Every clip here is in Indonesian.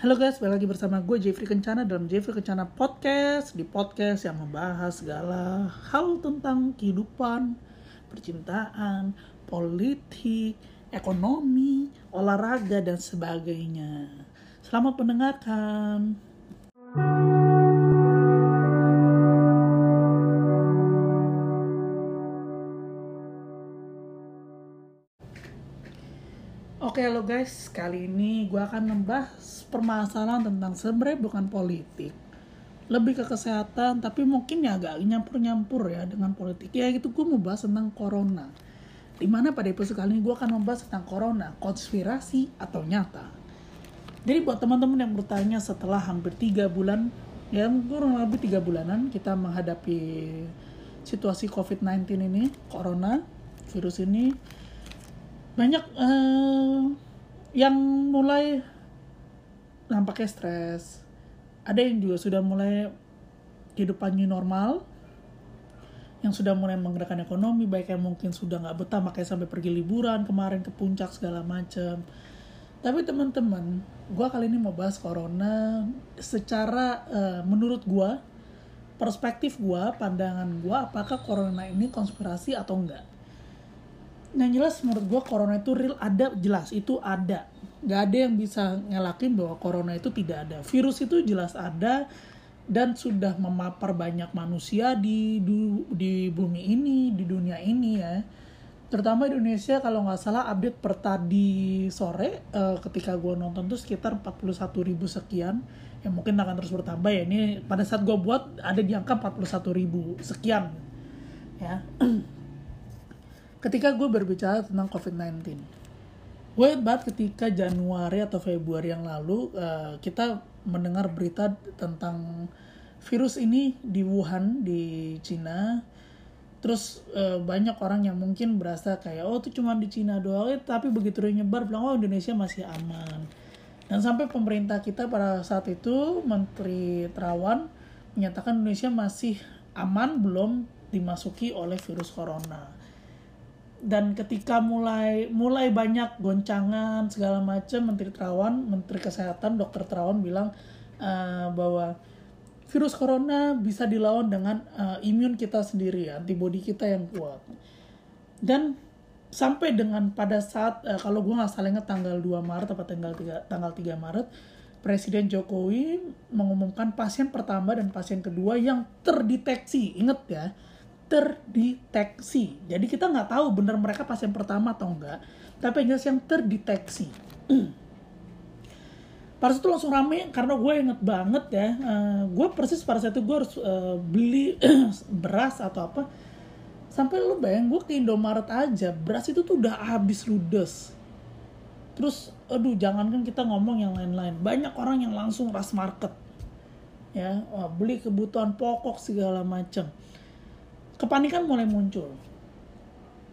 Halo guys, balik lagi bersama gue Jeffrey Kencana dalam Jeffrey Kencana Podcast Di podcast yang membahas segala hal tentang kehidupan, percintaan, politik, ekonomi, olahraga, dan sebagainya. Selamat mendengarkan Oke halo guys, kali ini gue akan membahas permasalahan tentang sebenarnya bukan politik. Lebih ke kesehatan, tapi mungkin ya agak nyampur-nyampur ya dengan politik. Ya itu gue mau bahas tentang corona. Di mana pada episode kali ini gue akan membahas tentang corona, konspirasi atau nyata. Jadi buat teman-teman yang bertanya setelah hampir 3 bulan Ya kurang lebih 3 bulanan kita menghadapi situasi COVID-19 ini, corona, virus ini banyak uh, yang mulai nampaknya stres. Ada yang juga sudah mulai kehidupan new normal yang sudah mulai menggerakkan ekonomi baik yang mungkin sudah nggak betah makanya sampai pergi liburan kemarin ke puncak segala macam. Tapi teman-teman gue kali ini mau bahas corona secara uh, menurut gue perspektif gue pandangan gue apakah corona ini konspirasi atau enggak yang jelas menurut gue corona itu real ada jelas itu ada. Nggak ada yang bisa ngelakin bahwa corona itu tidak ada. Virus itu jelas ada dan sudah memapar banyak manusia di di bumi ini di dunia ini ya. Terutama Indonesia kalau nggak salah update per tadi sore uh, ketika gue nonton tuh sekitar 41 ribu sekian. Yang mungkin akan terus bertambah ya. Ini pada saat gue buat ada di angka 41 ribu sekian. Ya ketika gue berbicara tentang COVID-19 gue banget ketika Januari atau Februari yang lalu uh, kita mendengar berita tentang virus ini di Wuhan di Cina. Terus uh, banyak orang yang mungkin berasa kayak oh itu cuma di Cina doang. Eh, tapi begitu nyebar bilang oh Indonesia masih aman. Dan sampai pemerintah kita pada saat itu Menteri Terawan menyatakan Indonesia masih aman belum dimasuki oleh virus corona dan ketika mulai mulai banyak goncangan segala macam Menteri Terawan, Menteri Kesehatan Dokter Terawan bilang uh, bahwa virus corona bisa dilawan dengan uh, imun kita sendiri, antibodi kita yang kuat. Dan sampai dengan pada saat uh, kalau gue nggak salah ingat tanggal 2 Maret atau tanggal 3 tanggal 3 Maret Presiden Jokowi mengumumkan pasien pertama dan pasien kedua yang terdeteksi. Ingat ya, terdeteksi. Jadi kita nggak tahu benar mereka pasien pertama atau enggak, tapi yang jelas yang terdeteksi. pada itu langsung rame karena gue inget banget ya, uh, gue persis pada saat itu gue harus uh, beli beras atau apa. Sampai lu bayang gue ke Indomaret aja, beras itu tuh udah habis ludes. Terus, aduh jangankan kita ngomong yang lain-lain, banyak orang yang langsung rush market ya beli kebutuhan pokok segala macam kepanikan mulai muncul.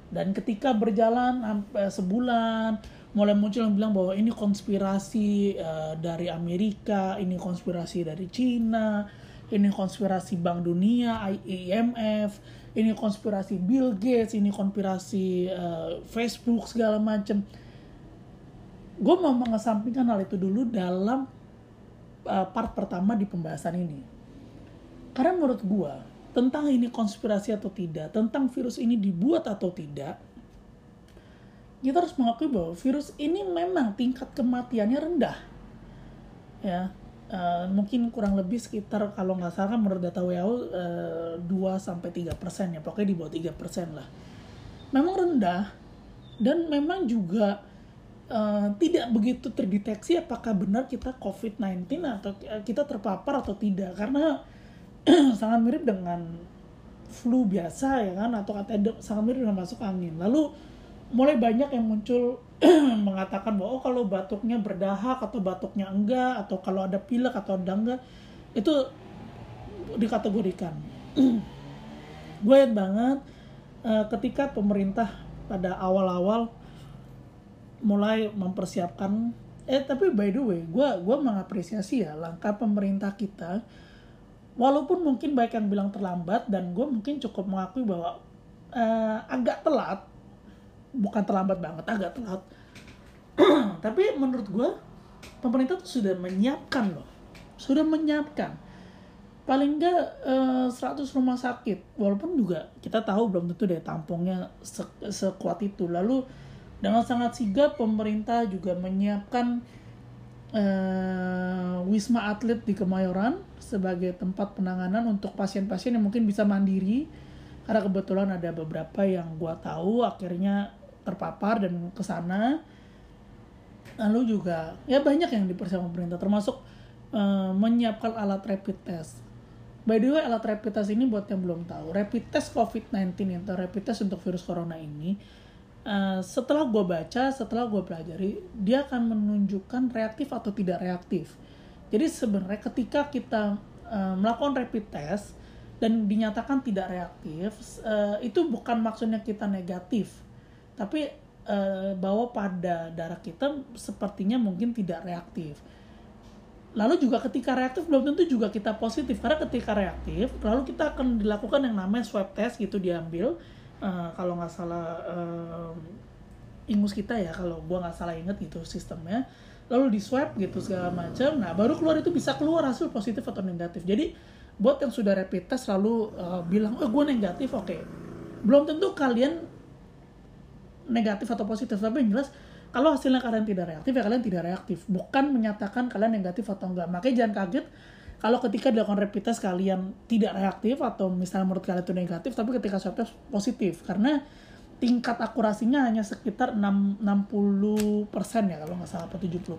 Dan ketika berjalan sampai sebulan, mulai muncul yang bilang bahwa ini konspirasi uh, dari Amerika, ini konspirasi dari Cina, ini konspirasi Bank Dunia, IMF, ini konspirasi Bill Gates, ini konspirasi uh, Facebook segala macam. Gue mau mengesampingkan hal itu dulu dalam uh, part pertama di pembahasan ini. Karena menurut gue, tentang ini konspirasi atau tidak, tentang virus ini dibuat atau tidak, kita harus mengakui bahwa virus ini memang tingkat kematiannya rendah. Ya, uh, mungkin kurang lebih sekitar kalau nggak salah kan menurut data WHO uh, 2 sampai 3 persen ya, pokoknya di bawah 3 persen lah. Memang rendah dan memang juga uh, tidak begitu terdeteksi apakah benar kita COVID-19 atau kita terpapar atau tidak karena sangat mirip dengan flu biasa ya kan atau katanya sangat mirip dengan masuk angin. Lalu mulai banyak yang muncul mengatakan bahwa oh kalau batuknya berdahak atau batuknya enggak atau kalau ada pilek atau ada enggak itu dikategorikan. Gue ingat banget uh, ketika pemerintah pada awal-awal mulai mempersiapkan eh tapi by the way gue gue mengapresiasi ya langkah pemerintah kita walaupun mungkin baik yang bilang terlambat dan gue mungkin cukup mengakui bahwa uh, agak telat. Bukan terlambat banget agak telat. Tapi menurut gue pemerintah tuh sudah menyiapkan loh. Sudah menyiapkan. Paling enggak eh, 100 rumah sakit. Walaupun juga kita tahu belum tentu deh tampungnya se- sekuat itu. Lalu dengan sangat sigap pemerintah juga menyiapkan eh, wisma atlet di Kemayoran sebagai tempat penanganan untuk pasien-pasien yang mungkin bisa mandiri. Karena kebetulan ada beberapa yang gua tahu akhirnya terpapar dan ke sana. Lalu juga ya banyak yang dipersiapkan pemerintah termasuk eh, menyiapkan alat rapid test. By the way alat rapid test ini buat yang belum tahu rapid test COVID-19 atau rapid test untuk virus corona ini eh, setelah gue baca setelah gue pelajari dia akan menunjukkan reaktif atau tidak reaktif. Jadi sebenarnya ketika kita eh, melakukan rapid test dan dinyatakan tidak reaktif eh, itu bukan maksudnya kita negatif tapi eh, bahwa pada darah kita sepertinya mungkin tidak reaktif. Lalu juga ketika reaktif belum tentu juga kita positif. Karena ketika reaktif lalu kita akan dilakukan yang namanya swab test gitu diambil Eh, kalau nggak salah eh, ingus kita ya kalau gua nggak salah inget gitu sistemnya lalu di swab gitu segala macam. Nah baru keluar itu bisa keluar hasil positif atau negatif. Jadi buat yang sudah rapid test lalu eh, bilang oh gue negatif oke. Belum tentu kalian negatif atau positif tapi yang jelas kalau hasilnya kalian tidak reaktif ya kalian tidak reaktif. Bukan menyatakan kalian negatif atau enggak makanya jangan kaget kalau ketika dilakukan rapid test kalian tidak reaktif atau misalnya menurut kalian itu negatif tapi ketika swab test positif. Karena tingkat akurasinya hanya sekitar 6, 60% ya kalau nggak salah atau 70%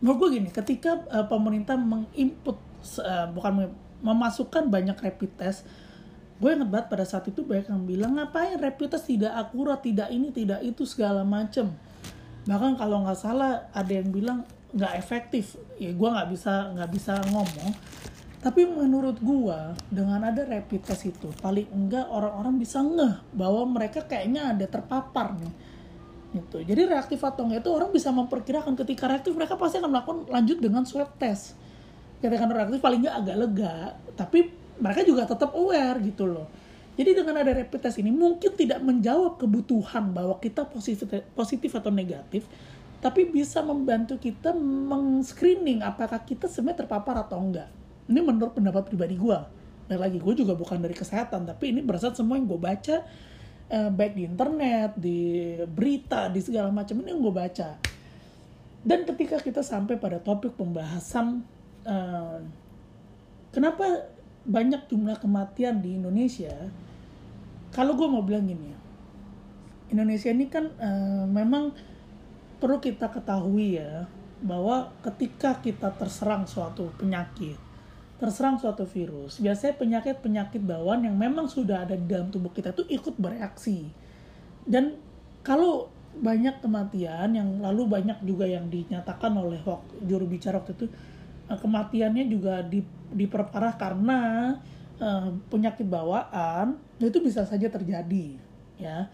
menurut gue gini ketika uh, pemerintah menginput uh, bukan memasukkan banyak rapid test gue inget banget pada saat itu banyak yang bilang ngapain rapid test? Tidak akurat tidak ini tidak itu segala macem. Bahkan kalau nggak salah ada yang bilang nggak efektif. Ya gue nggak bisa nggak bisa ngomong. Tapi menurut gue dengan ada rapid test itu paling enggak orang-orang bisa ngeh bahwa mereka kayaknya ada terpapar nih. Gitu. Jadi reaktif atau enggak itu orang bisa memperkirakan ketika reaktif mereka pasti akan melakukan lanjut dengan swab test. Ketika reaktif paling nggak agak lega tapi mereka juga tetap aware gitu loh. Jadi dengan ada rapid test ini mungkin tidak menjawab kebutuhan bahwa kita positif positif atau negatif tapi bisa membantu kita meng-screening apakah kita sebenarnya terpapar atau enggak. Ini menurut pendapat pribadi gue dan lagi gue juga bukan dari kesehatan tapi ini berdasarkan semua yang gue baca eh, baik di internet di berita di segala macam ini yang gue baca. Dan ketika kita sampai pada topik pembahasan eh, kenapa banyak jumlah kematian di Indonesia kalau gue mau bilang gini ya Indonesia ini kan eh, memang perlu kita ketahui ya bahwa ketika kita terserang suatu penyakit terserang suatu virus biasanya penyakit-penyakit bawaan yang memang sudah ada di dalam tubuh kita itu ikut bereaksi. Dan kalau banyak kematian yang lalu banyak juga yang dinyatakan oleh juru bicara waktu itu eh, kematiannya juga di, diperparah karena eh, penyakit bawaan itu bisa saja terjadi ya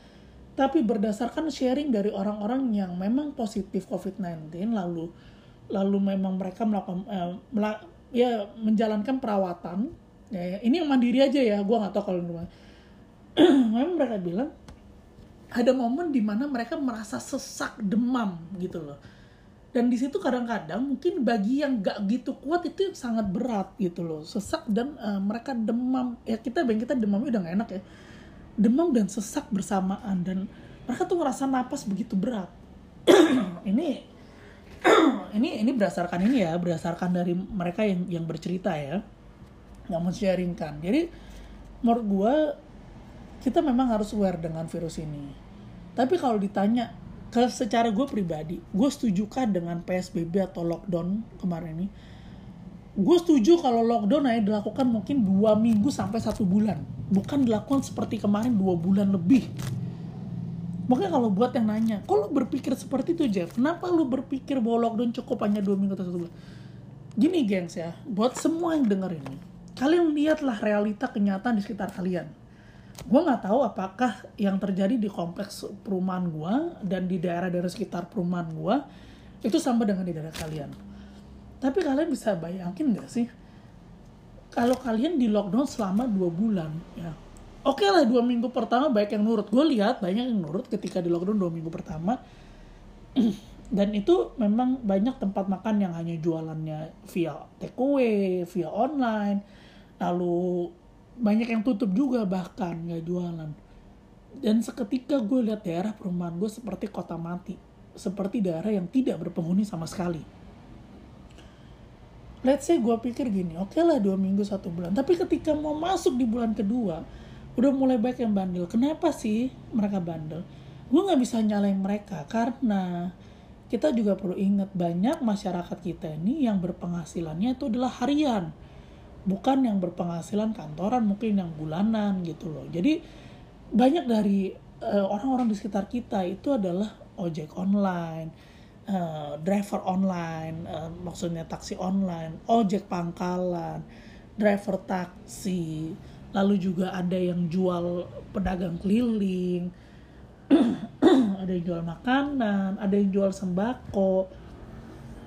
tapi berdasarkan sharing dari orang-orang yang memang positif COVID-19 lalu lalu memang mereka melakukan eh, mela- ya menjalankan perawatan ya, ya, ini yang mandiri aja ya gua nggak tahu kalau rumah memang mereka bilang ada momen di mana mereka merasa sesak demam gitu loh. Dan di situ kadang-kadang mungkin bagi yang gak gitu kuat itu sangat berat gitu loh. Sesak dan eh, mereka demam. Ya kita bang kita demamnya udah gak enak ya demam dan sesak bersamaan dan mereka tuh ngerasa napas begitu berat. Ini ini ini berdasarkan ini ya berdasarkan dari mereka yang yang bercerita ya. Yang men-sharingkan jadi menurut gue kita memang harus aware dengan virus ini. Tapi kalau ditanya ke secara gue pribadi gue setujukah dengan psbb atau lockdown kemarin ini gue setuju kalau lockdown hanya dilakukan mungkin dua minggu sampai satu bulan bukan dilakukan seperti kemarin dua bulan lebih Makanya kalau buat yang nanya, lu berpikir seperti itu Jeff? Kenapa lu berpikir bahwa lockdown cukup hanya dua minggu atau satu bulan? Gini gengs ya, buat semua yang denger ini, kalian lihatlah realita kenyataan di sekitar kalian. Gue nggak tahu apakah yang terjadi di kompleks perumahan gue dan di daerah-daerah sekitar perumahan gue itu sama dengan di daerah kalian. Tapi kalian bisa bayangin gak sih? Kalau kalian di lockdown selama dua bulan, ya. Oke lah dua minggu pertama baik yang nurut. Gue lihat banyak yang nurut ketika di lockdown dua minggu pertama. Dan itu memang banyak tempat makan yang hanya jualannya via takeaway via online. Lalu banyak yang tutup juga bahkan nggak jualan. Dan seketika gue lihat daerah perumahan gue seperti kota mati. Seperti daerah yang tidak berpenghuni sama sekali let's say gue pikir gini oke okay lah dua minggu satu bulan. Tapi ketika mau masuk di bulan kedua udah mulai banyak yang bandel. Kenapa sih mereka bandel? Gue nggak bisa nyalain mereka karena kita juga perlu ingat banyak masyarakat kita ini yang berpenghasilannya itu adalah harian. Bukan yang berpenghasilan kantoran mungkin yang bulanan gitu loh. Jadi banyak dari eh, orang-orang uh, di sekitar kita itu adalah ojek online uh, driver online uh, maksudnya taksi online ojek pangkalan driver taksi lalu juga ada yang jual pedagang keliling ada yang jual makanan, ada yang jual sembako.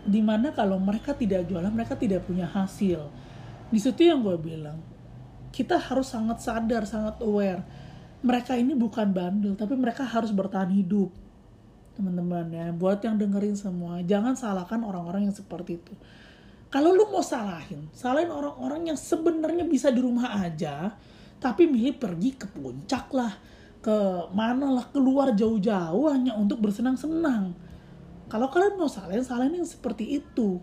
Di mana kalau mereka tidak jualan, mereka tidak punya hasil. Di situ yang gue bilang, kita harus sangat sadar, sangat aware. Mereka ini bukan bandel, tapi mereka harus bertahan hidup. Teman-teman ya, buat yang dengerin semua, jangan salahkan orang-orang yang seperti itu. Kalau lu mau salahin, salahin orang-orang yang sebenarnya bisa di rumah aja, tapi milih pergi ke puncak lah ke mana lah keluar jauh-jauh hanya untuk bersenang-senang. Kalau kalian mau salahin, salahin yang seperti itu.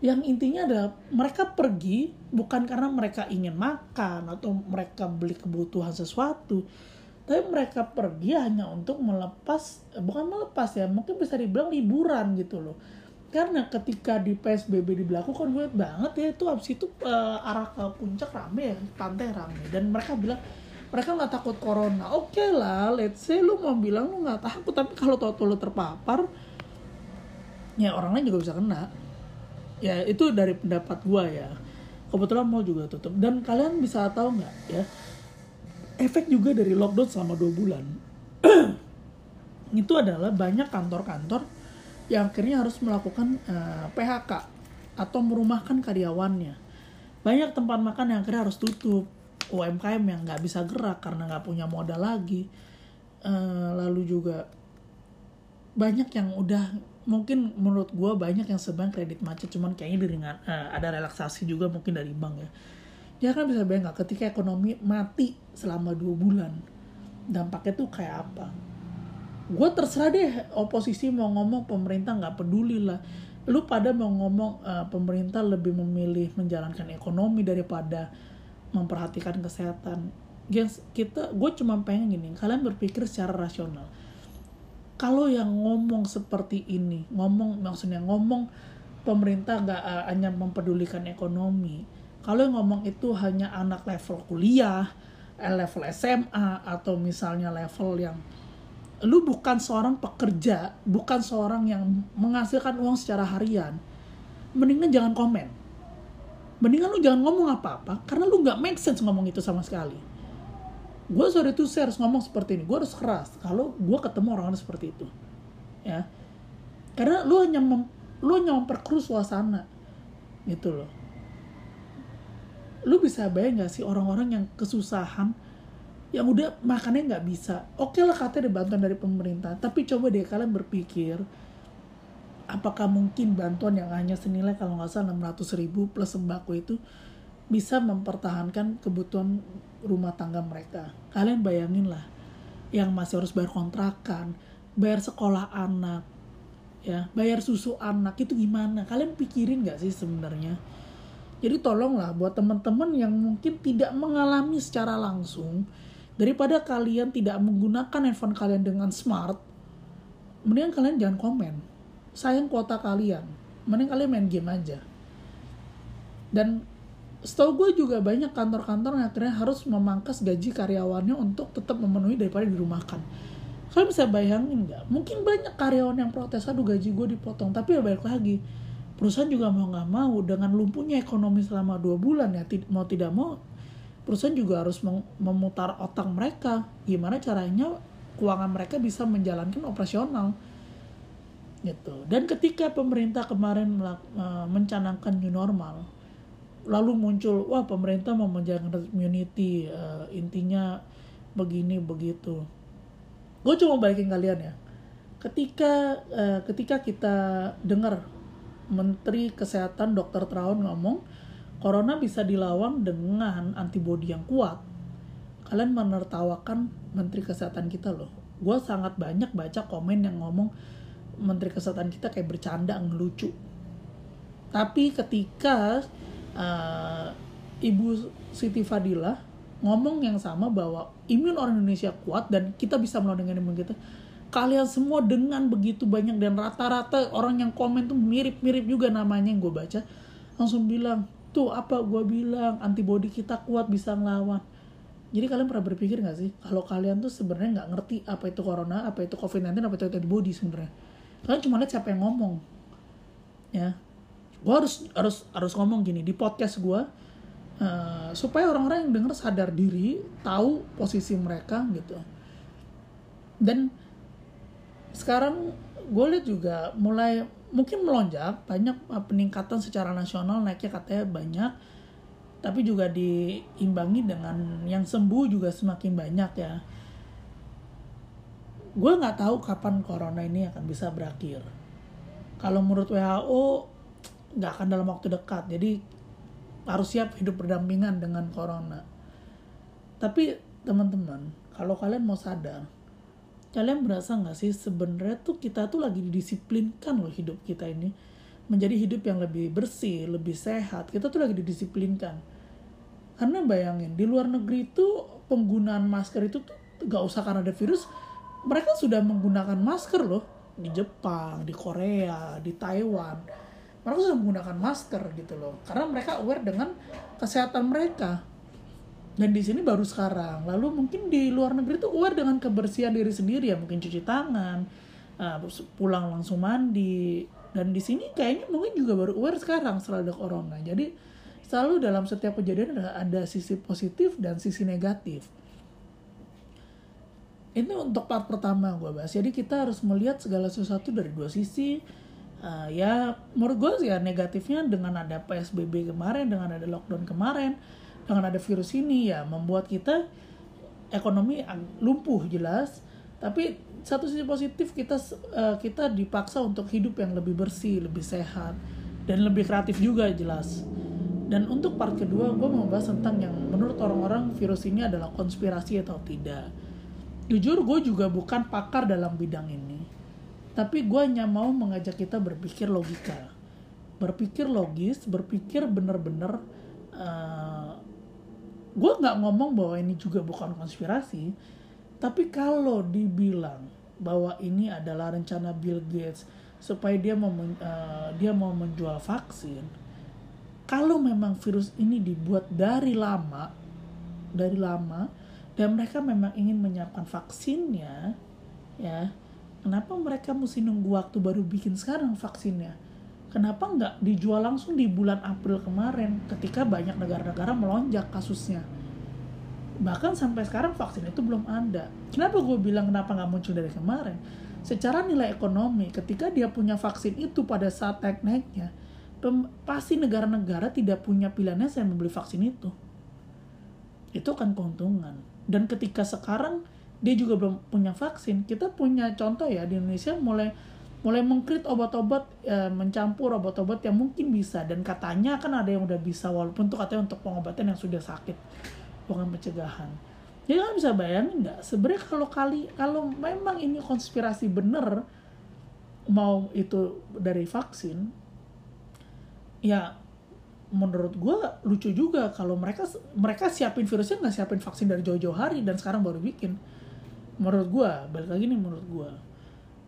Yang intinya adalah mereka pergi bukan karena mereka ingin makan atau mereka beli kebutuhan sesuatu. Tapi mereka pergi hanya untuk melepas, eh, bukan melepas ya, mungkin bisa dibilang liburan gitu loh. Karena ketika di PSBB diberlakukan gue banget ya itu habis itu uh, arah ke puncak rame ya, pantai rame. Dan mereka bilang, mereka nggak takut corona oke okay lah let's say lu mau bilang lu nggak takut tapi kalau tau lu terpapar ya orang lain juga bisa kena ya itu dari pendapat gua ya kebetulan mau juga tutup dan kalian bisa tahu nggak ya efek juga dari lockdown selama dua bulan. Itu adalah banyak kantor-kantor yang akhirnya harus melakukan uh, eh, PHK atau merumahkan karyawannya. Banyak tempat makan yang akhirnya harus tutup. UMKM yang nggak bisa gerak karena nggak punya modal lagi. Uh, lalu juga banyak yang udah mungkin menurut gue banyak yang sebenarnya kredit macet cuman kayaknya diringan uh, ada relaksasi juga mungkin dari bank ya ya kan bisa bayang nggak ketika ekonomi mati selama dua bulan dampaknya tuh kayak apa? Gue terserah deh oposisi mau ngomong pemerintah nggak peduli lah. Lu pada mau ngomong uh, pemerintah lebih memilih menjalankan ekonomi daripada memperhatikan kesehatan. Guys kita gue cuma pengen gini kalian berpikir secara rasional. Kalau yang ngomong seperti ini ngomong maksudnya ngomong pemerintah nggak uh, hanya mempedulikan ekonomi kalau yang ngomong itu hanya anak level kuliah eh, level SMA atau misalnya level yang lu bukan seorang pekerja bukan seorang yang menghasilkan uang secara harian mendingan jangan komen. Mendingan lu jangan ngomong apa-apa karena lu nggak make sense ngomong itu sama sekali. Gue sorry tuh saya ngomong seperti ini gue harus keras. Kalau gue ketemu orang-orang seperti itu ya. Karena lu hanya mem, lu hanya memperkeruh suasana gitu loh lu bisa bayang gak sih orang-orang yang kesusahan yang udah makannya nggak bisa oke okay lah katanya ada bantuan dari pemerintah tapi coba deh kalian berpikir apakah mungkin bantuan yang hanya senilai kalau nggak salah 600 ribu plus sembako itu bisa mempertahankan kebutuhan rumah tangga mereka. Kalian bayangin lah, yang masih harus bayar kontrakan, bayar sekolah anak, ya, bayar susu anak itu gimana? Kalian pikirin nggak sih sebenarnya? Jadi tolonglah buat teman-teman yang mungkin tidak mengalami secara langsung, daripada kalian tidak menggunakan handphone kalian dengan smart, mendingan kalian jangan komen. Sayang kuota kalian mending kalian main game aja. Dan setahu gue juga banyak kantor-kantor yang akhirnya harus memangkas gaji karyawannya untuk tetap memenuhi daripada dirumahkan. Kalian bisa bayangin nggak? Mungkin banyak karyawan yang protes aduh gaji gue dipotong. Tapi ya balik lagi perusahaan juga mau nggak mau dengan lumpuhnya ekonomi selama dua bulan ya mau tidak mau perusahaan juga harus memutar otak mereka. Gimana caranya keuangan mereka bisa menjalankan operasional? Gitu. Dan ketika pemerintah kemarin uh, mencanangkan new normal lalu muncul wah pemerintah mau menjalankan immunity uh, intinya begini begitu. Gue cuma balikin kalian ya. Ketika uh, ketika kita dengar Menteri Kesehatan Dr. Traun ngomong corona bisa dilawan dengan antibodi yang kuat kalian menertawakan Menteri Kesehatan kita loh gue sangat banyak baca komen yang ngomong Menteri Kesehatan kita kayak bercanda ngelucu tapi ketika uh, Ibu Siti Fadilah ngomong yang sama bahwa imun orang Indonesia kuat dan kita bisa melawan dengan imun kita kalian semua dengan begitu banyak dan rata-rata orang yang komen tuh mirip-mirip juga namanya yang gue baca. Langsung bilang tuh apa gue bilang? Antibody kita kuat bisa ngelawan. Jadi kalian pernah berpikir gak sih kalau kalian tuh sebenarnya nggak ngerti apa itu corona apa itu covid 19 apa itu antibody sebenarnya? Kalian cuma lihat siapa yang ngomong ya. Gue harus harus harus ngomong gini di podcast gue uh, supaya orang-orang yang denger sadar diri tahu posisi mereka gitu. Dan sekarang gue lihat juga mulai mungkin melonjak banyak uh, peningkatan secara nasional naiknya katanya banyak tapi juga diimbangi dengan yang sembuh juga semakin banyak ya. Gue nggak tahu kapan corona ini akan bisa berakhir. Kalau menurut WHO nggak akan dalam waktu dekat. Jadi harus siap hidup berdampingan dengan corona. Tapi teman-teman kalau kalian mau sadar kalian berasa nggak sih sebenarnya tuh kita tuh lagi didisiplinkan loh hidup kita ini menjadi hidup yang lebih bersih, lebih sehat. Kita tuh lagi didisiplinkan. Karena bayangin di luar negeri itu penggunaan masker itu tuh nggak usah karena ada virus, mereka sudah menggunakan masker loh di Jepang, di Korea, di Taiwan. Mereka sudah menggunakan masker gitu loh, karena mereka aware dengan kesehatan mereka dan di sini baru sekarang. Lalu mungkin di luar negeri itu aware dengan kebersihan diri sendiri ya. Mungkin cuci tangan uh, pulang langsung mandi. Dan di sini kayaknya mungkin juga baru aware sekarang setelah ada corona. Jadi selalu dalam setiap kejadian ada, ada sisi positif dan sisi negatif. Ini untuk part pertama gue bahas. Jadi kita harus melihat segala sesuatu dari dua sisi. Uh, ya menurut gue sih ya negatifnya dengan ada psbb kemarin dengan ada lockdown kemarin dengan ada virus ini ya membuat kita ekonomi lumpuh jelas. Tapi satu sisi positif kita uh, kita dipaksa untuk hidup yang lebih bersih lebih sehat dan lebih kreatif juga jelas. Dan untuk part kedua gue mau bahas tentang yang menurut orang-orang virus ini adalah konspirasi atau tidak. Jujur gue juga bukan pakar dalam bidang ini. Tapi gue hanya mau mengajak kita berpikir logika. Berpikir logis berpikir bener-bener uh, gue nggak ngomong bahwa ini juga bukan konspirasi tapi kalau dibilang bahwa ini adalah rencana Bill Gates supaya dia mau uh, dia mau menjual vaksin kalau memang virus ini dibuat dari lama dari lama dan mereka memang ingin menyiapkan vaksinnya ya kenapa mereka mesti nunggu waktu baru bikin sekarang vaksinnya kenapa nggak dijual langsung di bulan April kemarin ketika banyak negara-negara melonjak kasusnya? Bahkan sampai sekarang vaksin itu belum ada. Kenapa gue bilang kenapa nggak muncul dari kemarin? Secara nilai ekonomi ketika dia punya vaksin itu pada saat naik-naiknya pasti negara-negara tidak punya pilihannya saya membeli vaksin itu. Itu akan keuntungan. Dan ketika sekarang dia juga belum punya vaksin kita punya contoh ya di Indonesia mulai mulai mengkrit obat-obat e, mencampur obat-obat yang mungkin bisa. Dan katanya kan ada yang udah bisa walaupun tuh katanya untuk pengobatan yang sudah sakit bukan pencegahan. Jadi kan bisa bayangin nggak? Sebenarnya kalau kali kalau memang ini konspirasi bener mau itu dari vaksin ya menurut gue lucu juga kalau mereka mereka siapin virusnya nggak siapin vaksin dari jauh-jauh hari dan sekarang baru bikin. Menurut gue balik lagi nih menurut gue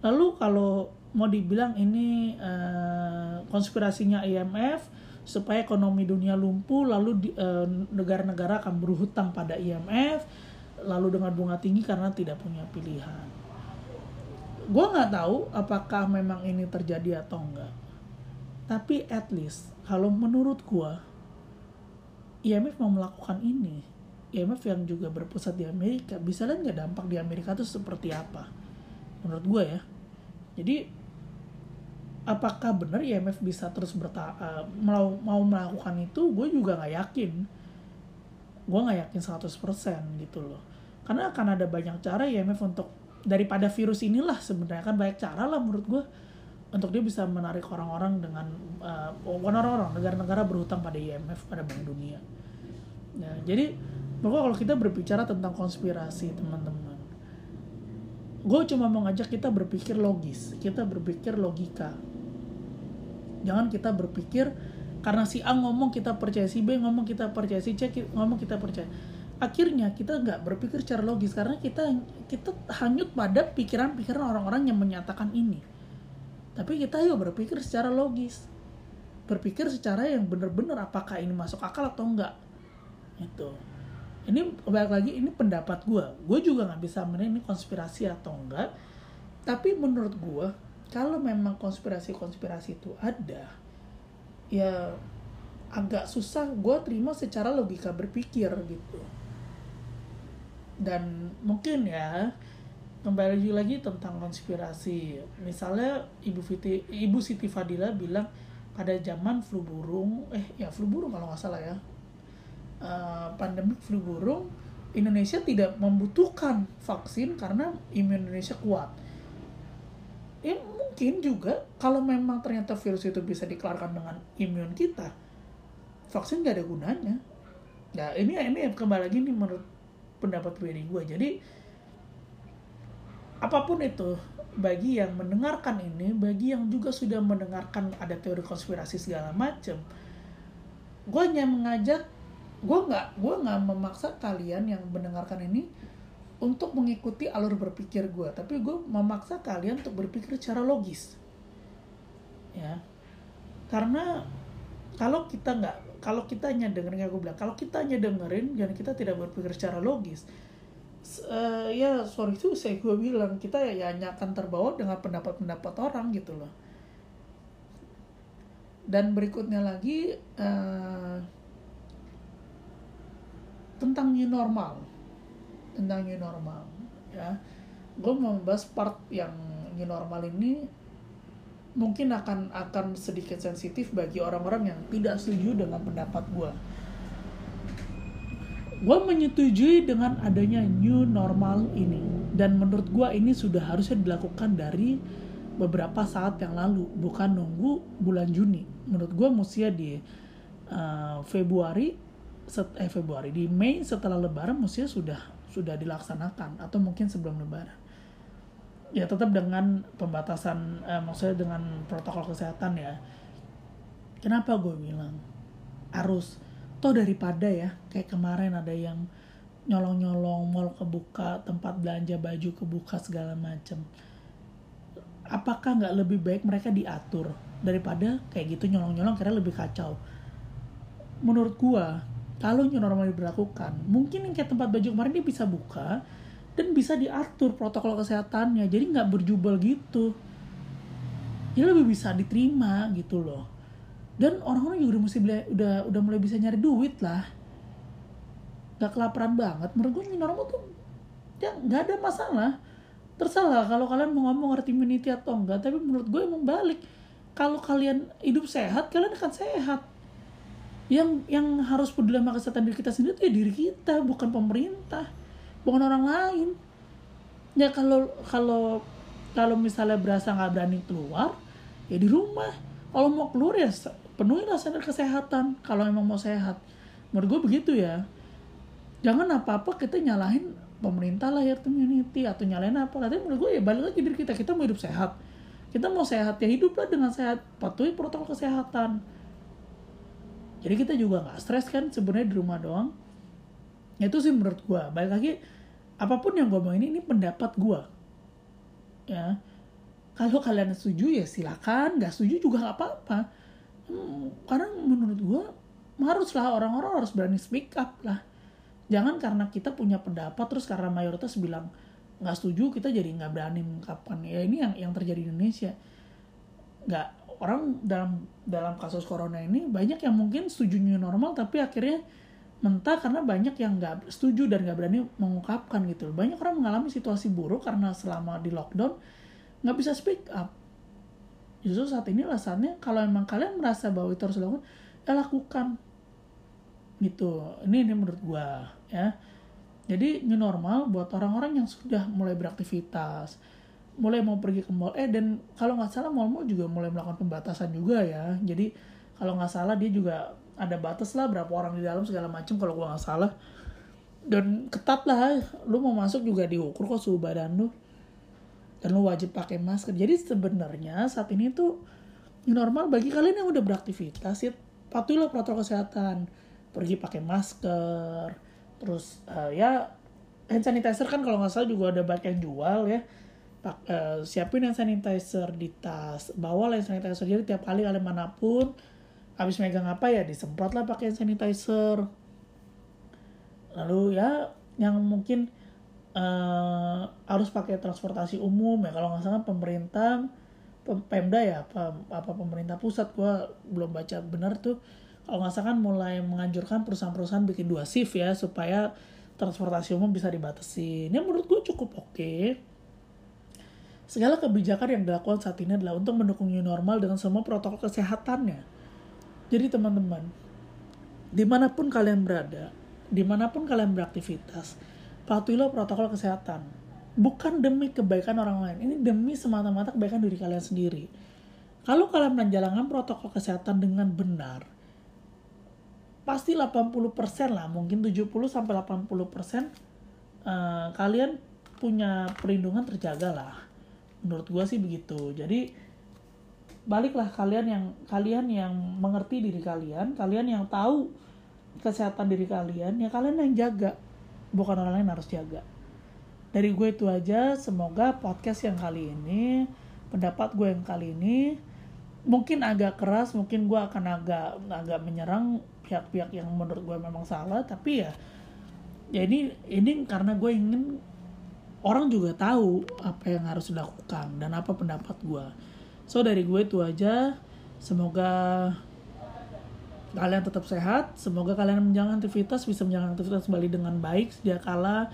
lalu kalau mau dibilang ini uh, konspirasinya IMF supaya ekonomi dunia lumpuh lalu uh, negara-negara akan berhutang pada IMF lalu dengan bunga tinggi karena tidak punya pilihan. Gue nggak tahu apakah memang ini terjadi atau enggak. Tapi at least kalau menurut gue IMF mau melakukan ini, IMF yang juga berpusat di Amerika, bisa lihat nggak dampak di Amerika itu seperti apa? Menurut gue ya. Jadi apakah benar IMF bisa terus berta uh, mau mau melakukan itu gue juga nggak yakin gue nggak yakin 100% gitu loh karena akan ada banyak cara IMF untuk daripada virus inilah sebenarnya kan banyak cara lah menurut gue untuk dia bisa menarik orang-orang dengan uh, orang-orang negara-negara berhutang pada IMF pada Bank Dunia. Ya, jadi pokoknya kalau kita berbicara tentang konspirasi teman-teman, gue cuma mau ngajak kita berpikir logis, kita berpikir logika. Jangan kita berpikir karena si A ngomong kita percaya, si B ngomong kita percaya, si C ngomong kita percaya. Akhirnya kita nggak berpikir secara logis karena kita kita hanyut pada pikiran-pikiran orang-orang yang menyatakan ini. Tapi kita yuk berpikir secara logis. Berpikir secara yang benar-benar apakah ini masuk akal atau enggak itu. Ini balik lagi ini pendapat gue gue juga nggak bisa menilai ini konspirasi atau enggak tapi menurut gue kalau memang konspirasi-konspirasi itu ada ya agak susah gue terima secara logika berpikir gitu dan mungkin ya kembali lagi tentang konspirasi. Misalnya Ibu Fiti, Ibu Siti Fadila bilang pada zaman flu burung, eh ya flu burung kalau nggak salah ya, uh, pandemi flu burung Indonesia tidak membutuhkan vaksin karena imun Indonesia kuat. Ya mungkin juga kalau memang ternyata virus itu bisa dikeluarkan dengan imun kita, vaksin nggak ada gunanya. Ya ini ini kembali lagi nih menurut pendapat pribadi gue. Jadi apa pun itu bagi yang mendengarkan ini bagi yang juga sudah mendengarkan ada teori konspirasi segala macam gue hanya mengajak gue nggak gue nggak memaksa kalian yang mendengarkan ini untuk mengikuti alur berpikir gue tapi gue memaksa kalian untuk berpikir secara logis. Ya. Karena kalau kita nggak kalau kita hanya dengerin gue bilang kalau kita hanya dengerin dan kita tidak berpikir secara logis uh, ya sorry itu saya gue bilang kita ya hanya akan terbawa dengan pendapat-pendapat orang gitu loh. Dan berikutnya lagi uh, tentang new normal tentang new normal ya. Gue mau membahas part yang new normal ini mungkin akan akan sedikit sensitif bagi orang-orang yang tidak setuju dengan pendapat gue gue menyetujui dengan adanya new normal ini dan menurut gue ini sudah harusnya dilakukan dari beberapa saat yang lalu bukan nunggu bulan Juni. Menurut gue mesti di uh, Februari set, eh Februari di Mei setelah Lebaran mestinya sudah sudah dilaksanakan atau mungkin sebelum Lebaran. Ya tetap dengan pembatasan uh, maksudnya dengan protokol kesehatan ya. Kenapa gue bilang harus? Toh daripada ya kayak kemarin ada yang nyolong-nyolong mall kebuka tempat belanja baju kebuka segala macem. Apakah nggak lebih baik mereka diatur daripada kayak gitu nyolong-nyolong karena lebih kacau? Menurut gua kalau new normal diberlakukan mungkin yang kayak tempat baju kemarin dia bisa buka dan bisa diatur protokol kesehatannya. Jadi nggak berjubel gitu. Jadi lebih bisa diterima gitu loh. Dan orang-orang juga udah mesti udah udah mulai bisa nyari duit lah. Gak kelaparan banget. Menurut gue normal tuh ya nggak ada masalah. Tersalah kalau kalian mau ngomong herd immunity atau enggak tapi menurut gue emang balik. Kalau kalian hidup sehat kalian akan sehat yang yang harus peduli sama kesehatan diri kita sendiri itu ya diri kita bukan pemerintah bukan orang lain. Ya kalau kalau kalau misalnya berasa nggak berani keluar ya di rumah. Kalau mau keluar ya penuhilah standar kesehatan kalau emang mau sehat. Menurut gue begitu ya. Jangan apa-apa kita nyalahin pemerintah lah ya community atau nyalain apa. Tapi menurut gue ya balik lagi diri kita. Kita mau hidup sehat. Kita mau sehat ya hiduplah dengan sehat. Patuhi protokol kesehatan jadi kita juga nggak stres kan sebenarnya di rumah doang. Itu sih menurut gue balik lagi apa pun yang gue mau ini ini pendapat gue ya. Kalau kalian setuju ya silakan. Nggak setuju juga nggak apa-apa. Hmm, karena menurut gue haruslah orang-orang harus berani speak up lah. Jangan karena kita punya pendapat terus karena mayoritas bilang nggak setuju kita jadi nggak berani mengungkapkan. Ya ini yang yang terjadi di Indonesia nggak orang dalam dalam kasus corona ini banyak yang mungkin setuju new normal tapi akhirnya mentah karena banyak yang nggak setuju dan nggak berani mengungkapkan gitu banyak orang mengalami situasi buruk karena selama di lockdown nggak bisa speak up. Justru saat ini alasannya kalau emang kalian merasa bahwa itu harus dilakukan ya lakukan. Gitu. Ini ini menurut gua ya. Jadi new normal buat orang-orang yang sudah mulai beraktivitas mulai mau pergi ke mall. Eh dan kalau nggak salah mall-mall juga mulai melakukan pembatasan juga ya. Jadi kalau nggak salah dia juga ada batas lah berapa orang di dalam segala macam kalau gua nggak salah. Dan ketat lah lu mau masuk juga diukur kok suhu badan lu. Dan lu wajib pakai masker. Jadi sebenarnya saat ini tuh normal bagi kalian yang udah beraktivitas ya patuhilah protokol kesehatan. Pergi pakai masker. Terus uh, ya hand sanitizer kan kalau nggak salah juga ada banyak yang jual ya Pak, uh, siapin hand sanitizer di tas bawa hand sanitizer jadi tiap kali kalian mana pun habis megang apa ya disemprot lah pakai hand sanitizer lalu ya yang mungkin uh, harus pakai transportasi umum ya kalau nggak salah pemerintah Pemda ya apa apa pemerintah pusat gua belum baca benar tuh kalau nggak salah kan mulai menganjurkan perusahaan-perusahaan bikin dua shift ya supaya transportasi umum bisa dibatasi. Ini menurut gue cukup oke. Okay. Segala kebijakan yang dilakukan saat ini adalah untuk mendukung new normal dengan semua protokol kesehatannya. Jadi teman-teman, di mana pun kalian berada, di mana pun kalian beraktivitas, patuhilah protokol kesehatan. Bukan demi kebaikan orang lain, ini demi semata-mata kebaikan diri kalian sendiri. Kalau kalian menjalankan protokol kesehatan dengan benar, pasti 80% lah, mungkin 70 sampai 80% uh, kalian punya perlindungan terjaga lah. Menurut gua sih begitu. Jadi baliklah kalian yang kalian yang mengerti diri kalian, kalian yang tahu kesehatan diri kalian, ya kalian yang jaga. Bukan orang lain harus jaga. Dari gue itu aja, semoga podcast yang kali ini, pendapat gue yang kali ini, mungkin agak keras, mungkin gue akan agak agak menyerang pihak-pihak yang menurut gue memang salah tapi ya ya ini ini karena gue ingin orang juga tahu apa yang harus dilakukan dan apa pendapat gue so dari gue itu aja. Semoga kalian tetap sehat. Semoga kalian menjalankan aktivitas bisa menjalankan aktivitas kembali dengan baik sejak kala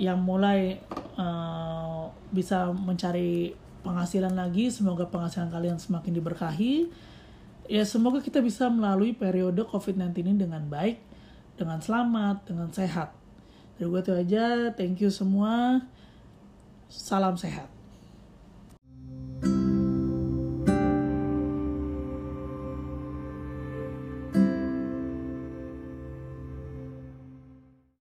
yang mulai uh, bisa mencari penghasilan lagi. Semoga penghasilan kalian semakin diberkahi. Ya semoga kita bisa melalui periode COVID-19 ini dengan baik, dengan selamat, dengan sehat. Dari gue itu aja, thank you semua. Salam sehat.